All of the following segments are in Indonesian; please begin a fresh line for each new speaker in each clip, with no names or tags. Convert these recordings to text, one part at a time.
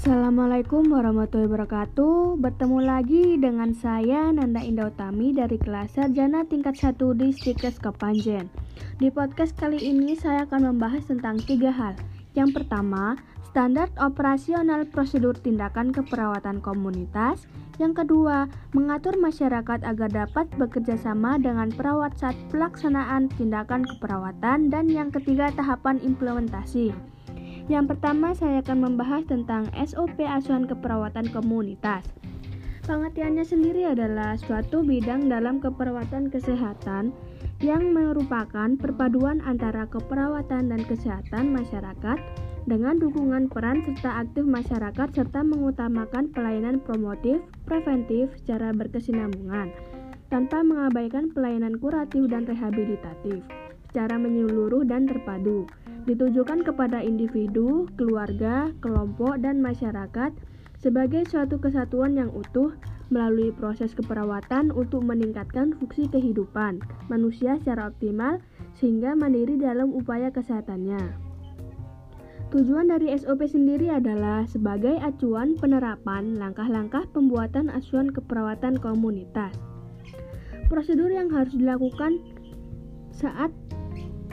Assalamualaikum warahmatullahi wabarakatuh. Bertemu lagi dengan saya Nanda Indah Utami dari kelas Sarjana tingkat 1 di Stikes Kepanjen Di podcast kali ini saya akan membahas tentang tiga hal. Yang pertama, standar operasional prosedur tindakan keperawatan komunitas. Yang kedua, mengatur masyarakat agar dapat bekerja sama dengan perawat saat pelaksanaan tindakan keperawatan. Dan yang ketiga, tahapan implementasi yang pertama, saya akan membahas tentang SOP asuhan keperawatan komunitas. Pengertiannya sendiri adalah suatu bidang dalam keperawatan kesehatan yang merupakan perpaduan antara keperawatan dan kesehatan masyarakat dengan dukungan peran serta aktif masyarakat serta mengutamakan pelayanan promotif, preventif secara berkesinambungan tanpa mengabaikan pelayanan kuratif dan rehabilitatif secara menyeluruh dan terpadu ditujukan kepada individu, keluarga, kelompok, dan masyarakat sebagai suatu kesatuan yang utuh melalui proses keperawatan untuk meningkatkan fungsi kehidupan manusia secara optimal sehingga mandiri dalam upaya kesehatannya. Tujuan dari SOP sendiri adalah sebagai acuan penerapan langkah-langkah pembuatan asuhan keperawatan komunitas. Prosedur yang harus dilakukan saat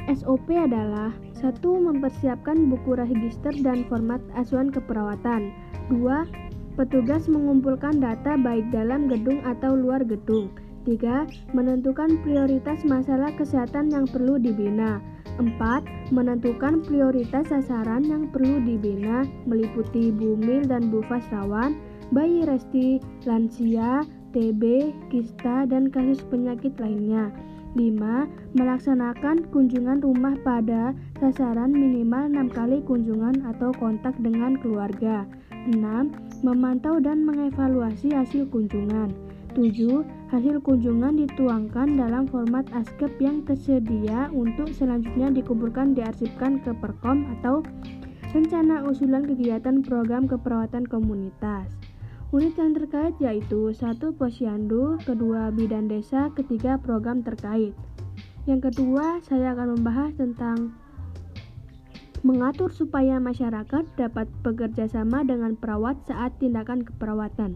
SOP adalah satu, Mempersiapkan buku register dan format asuhan keperawatan. Dua, Petugas mengumpulkan data baik dalam gedung atau luar gedung. Tiga, Menentukan prioritas masalah kesehatan yang perlu dibina. Empat, Menentukan prioritas sasaran yang perlu dibina meliputi bumil dan bufas rawan, bayi resti, lansia, TB, kista, dan kasus penyakit lainnya. 5. Melaksanakan kunjungan rumah pada sasaran minimal 6 kali kunjungan atau kontak dengan keluarga. 6. Memantau dan mengevaluasi hasil kunjungan. 7. Hasil kunjungan dituangkan dalam format ASKEP yang tersedia untuk selanjutnya dikumpulkan diarsipkan ke Perkom atau rencana usulan kegiatan program keperawatan komunitas. Unit yang terkait yaitu satu posyandu, kedua bidan desa, ketiga program terkait. Yang kedua, saya akan membahas tentang mengatur supaya masyarakat dapat bekerja sama dengan perawat saat tindakan keperawatan.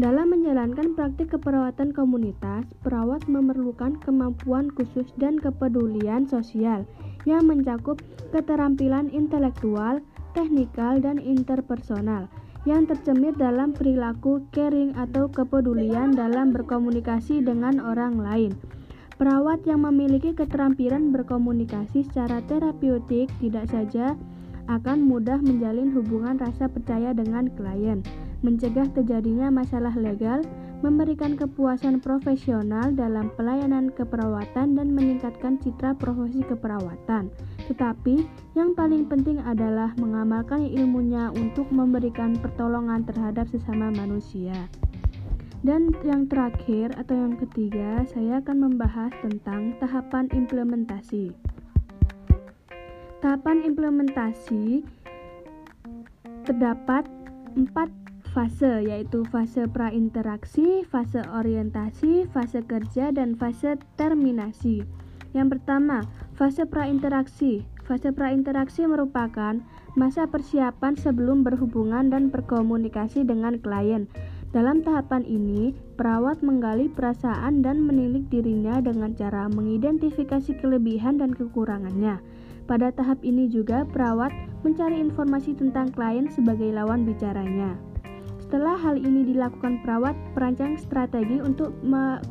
Dalam menjalankan praktik keperawatan komunitas, perawat memerlukan kemampuan khusus dan kepedulian sosial yang mencakup keterampilan intelektual, teknikal, dan interpersonal yang tercemir dalam perilaku caring atau kepedulian dalam berkomunikasi dengan orang lain. Perawat yang memiliki keterampilan berkomunikasi secara terapeutik tidak saja akan mudah menjalin hubungan rasa percaya dengan klien, mencegah terjadinya masalah legal, memberikan kepuasan profesional dalam pelayanan keperawatan dan meningkatkan citra profesi keperawatan. Tetapi yang paling penting adalah mengamalkan ilmunya untuk memberikan pertolongan terhadap sesama manusia. Dan yang terakhir atau yang ketiga, saya akan membahas tentang tahapan implementasi. Tahapan implementasi terdapat empat fase yaitu fase prainteraksi, fase orientasi, fase kerja dan fase terminasi. Yang pertama, fase prainteraksi. Fase prainteraksi merupakan masa persiapan sebelum berhubungan dan berkomunikasi dengan klien. Dalam tahapan ini, perawat menggali perasaan dan menilik dirinya dengan cara mengidentifikasi kelebihan dan kekurangannya. Pada tahap ini juga perawat mencari informasi tentang klien sebagai lawan bicaranya. Setelah hal ini dilakukan perawat, perancang strategi untuk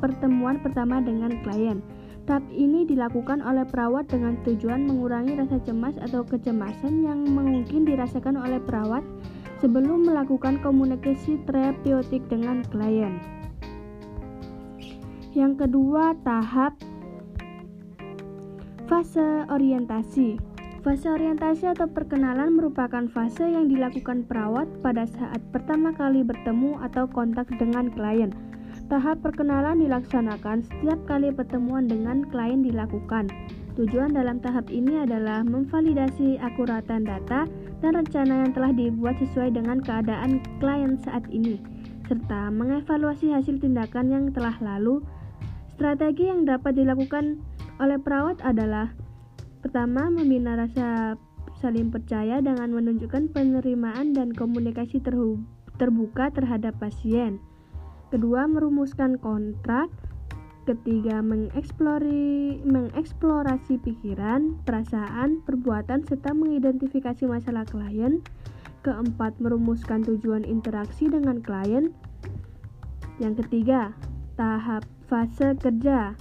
pertemuan pertama dengan klien. Tahap ini dilakukan oleh perawat dengan tujuan mengurangi rasa cemas atau kecemasan yang mungkin dirasakan oleh perawat sebelum melakukan komunikasi terapeutik dengan klien. Yang kedua, tahap fase orientasi. Fase orientasi atau perkenalan merupakan fase yang dilakukan perawat pada saat pertama kali bertemu atau kontak dengan klien. Tahap perkenalan dilaksanakan setiap kali pertemuan dengan klien dilakukan. Tujuan dalam tahap ini adalah memvalidasi akuratan data dan rencana yang telah dibuat sesuai dengan keadaan klien saat ini, serta mengevaluasi hasil tindakan yang telah lalu. Strategi yang dapat dilakukan oleh perawat adalah Pertama, membina rasa saling percaya dengan menunjukkan penerimaan dan komunikasi terbuka terhadap pasien. Kedua, merumuskan kontrak. Ketiga, mengeksplori, mengeksplorasi pikiran, perasaan, perbuatan, serta mengidentifikasi masalah klien. Keempat, merumuskan tujuan interaksi dengan klien. Yang ketiga, tahap fase kerja.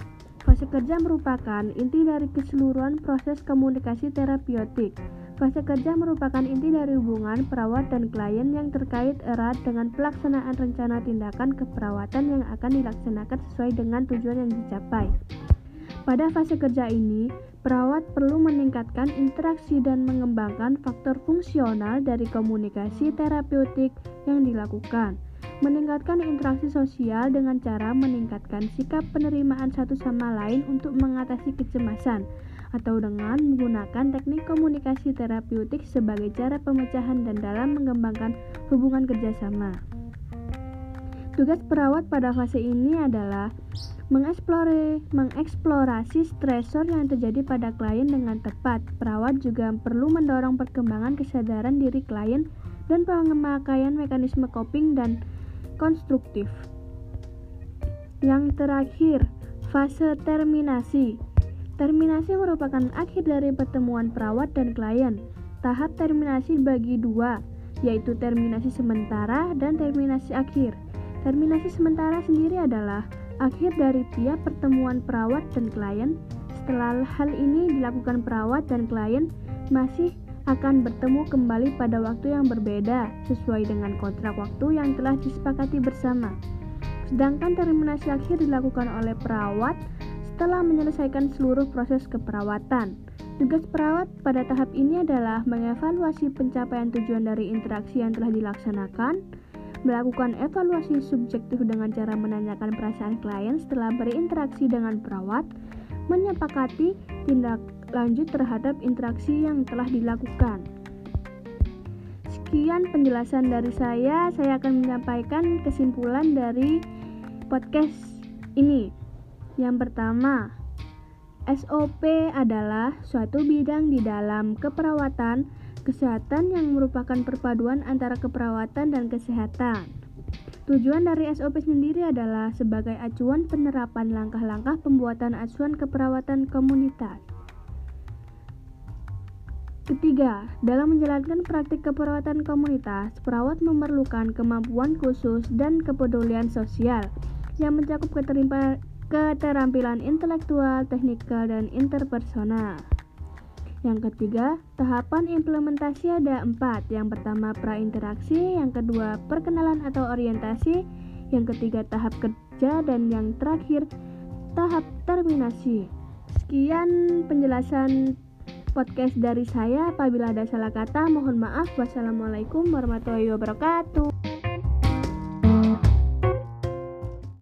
Fase kerja merupakan inti dari keseluruhan proses komunikasi terapeutik. Fase kerja merupakan inti dari hubungan perawat dan klien yang terkait erat dengan pelaksanaan rencana tindakan keperawatan yang akan dilaksanakan sesuai dengan tujuan yang dicapai. Pada fase kerja ini, perawat perlu meningkatkan interaksi dan mengembangkan faktor fungsional dari komunikasi terapeutik yang dilakukan meningkatkan interaksi sosial dengan cara meningkatkan sikap penerimaan satu sama lain untuk mengatasi kecemasan atau dengan menggunakan teknik komunikasi terapeutik sebagai cara pemecahan dan dalam mengembangkan hubungan kerjasama. Tugas perawat pada fase ini adalah mengeksplore, mengeksplorasi stresor yang terjadi pada klien dengan tepat. Perawat juga perlu mendorong perkembangan kesadaran diri klien dan pemakaian mekanisme coping dan konstruktif. Yang terakhir, fase terminasi. Terminasi merupakan akhir dari pertemuan perawat dan klien. Tahap terminasi bagi dua, yaitu terminasi sementara dan terminasi akhir. Terminasi sementara sendiri adalah akhir dari tiap pertemuan perawat dan klien. Setelah hal ini dilakukan perawat dan klien masih akan bertemu kembali pada waktu yang berbeda sesuai dengan kontrak waktu yang telah disepakati bersama. Sedangkan terminasi akhir dilakukan oleh perawat setelah menyelesaikan seluruh proses keperawatan. Tugas perawat pada tahap ini adalah mengevaluasi pencapaian tujuan dari interaksi yang telah dilaksanakan, melakukan evaluasi subjektif dengan cara menanyakan perasaan klien setelah berinteraksi dengan perawat, menyepakati tindak lanjut terhadap interaksi yang telah dilakukan. Sekian penjelasan dari saya. Saya akan menyampaikan kesimpulan dari podcast ini. Yang pertama, SOP adalah suatu bidang di dalam keperawatan kesehatan yang merupakan perpaduan antara keperawatan dan kesehatan. Tujuan dari SOP sendiri adalah sebagai acuan penerapan langkah-langkah pembuatan acuan keperawatan komunitas. Ketiga, dalam menjalankan praktik keperawatan komunitas, perawat memerlukan kemampuan khusus dan kepedulian sosial yang mencakup keterampilan intelektual, teknikal, dan interpersonal. Yang ketiga, tahapan implementasi ada empat. Yang pertama, prainteraksi. Yang kedua, perkenalan atau orientasi. Yang ketiga, tahap kerja. Dan yang terakhir, tahap terminasi. Sekian penjelasan podcast dari saya. Apabila ada salah kata, mohon maaf. Wassalamualaikum warahmatullahi wabarakatuh.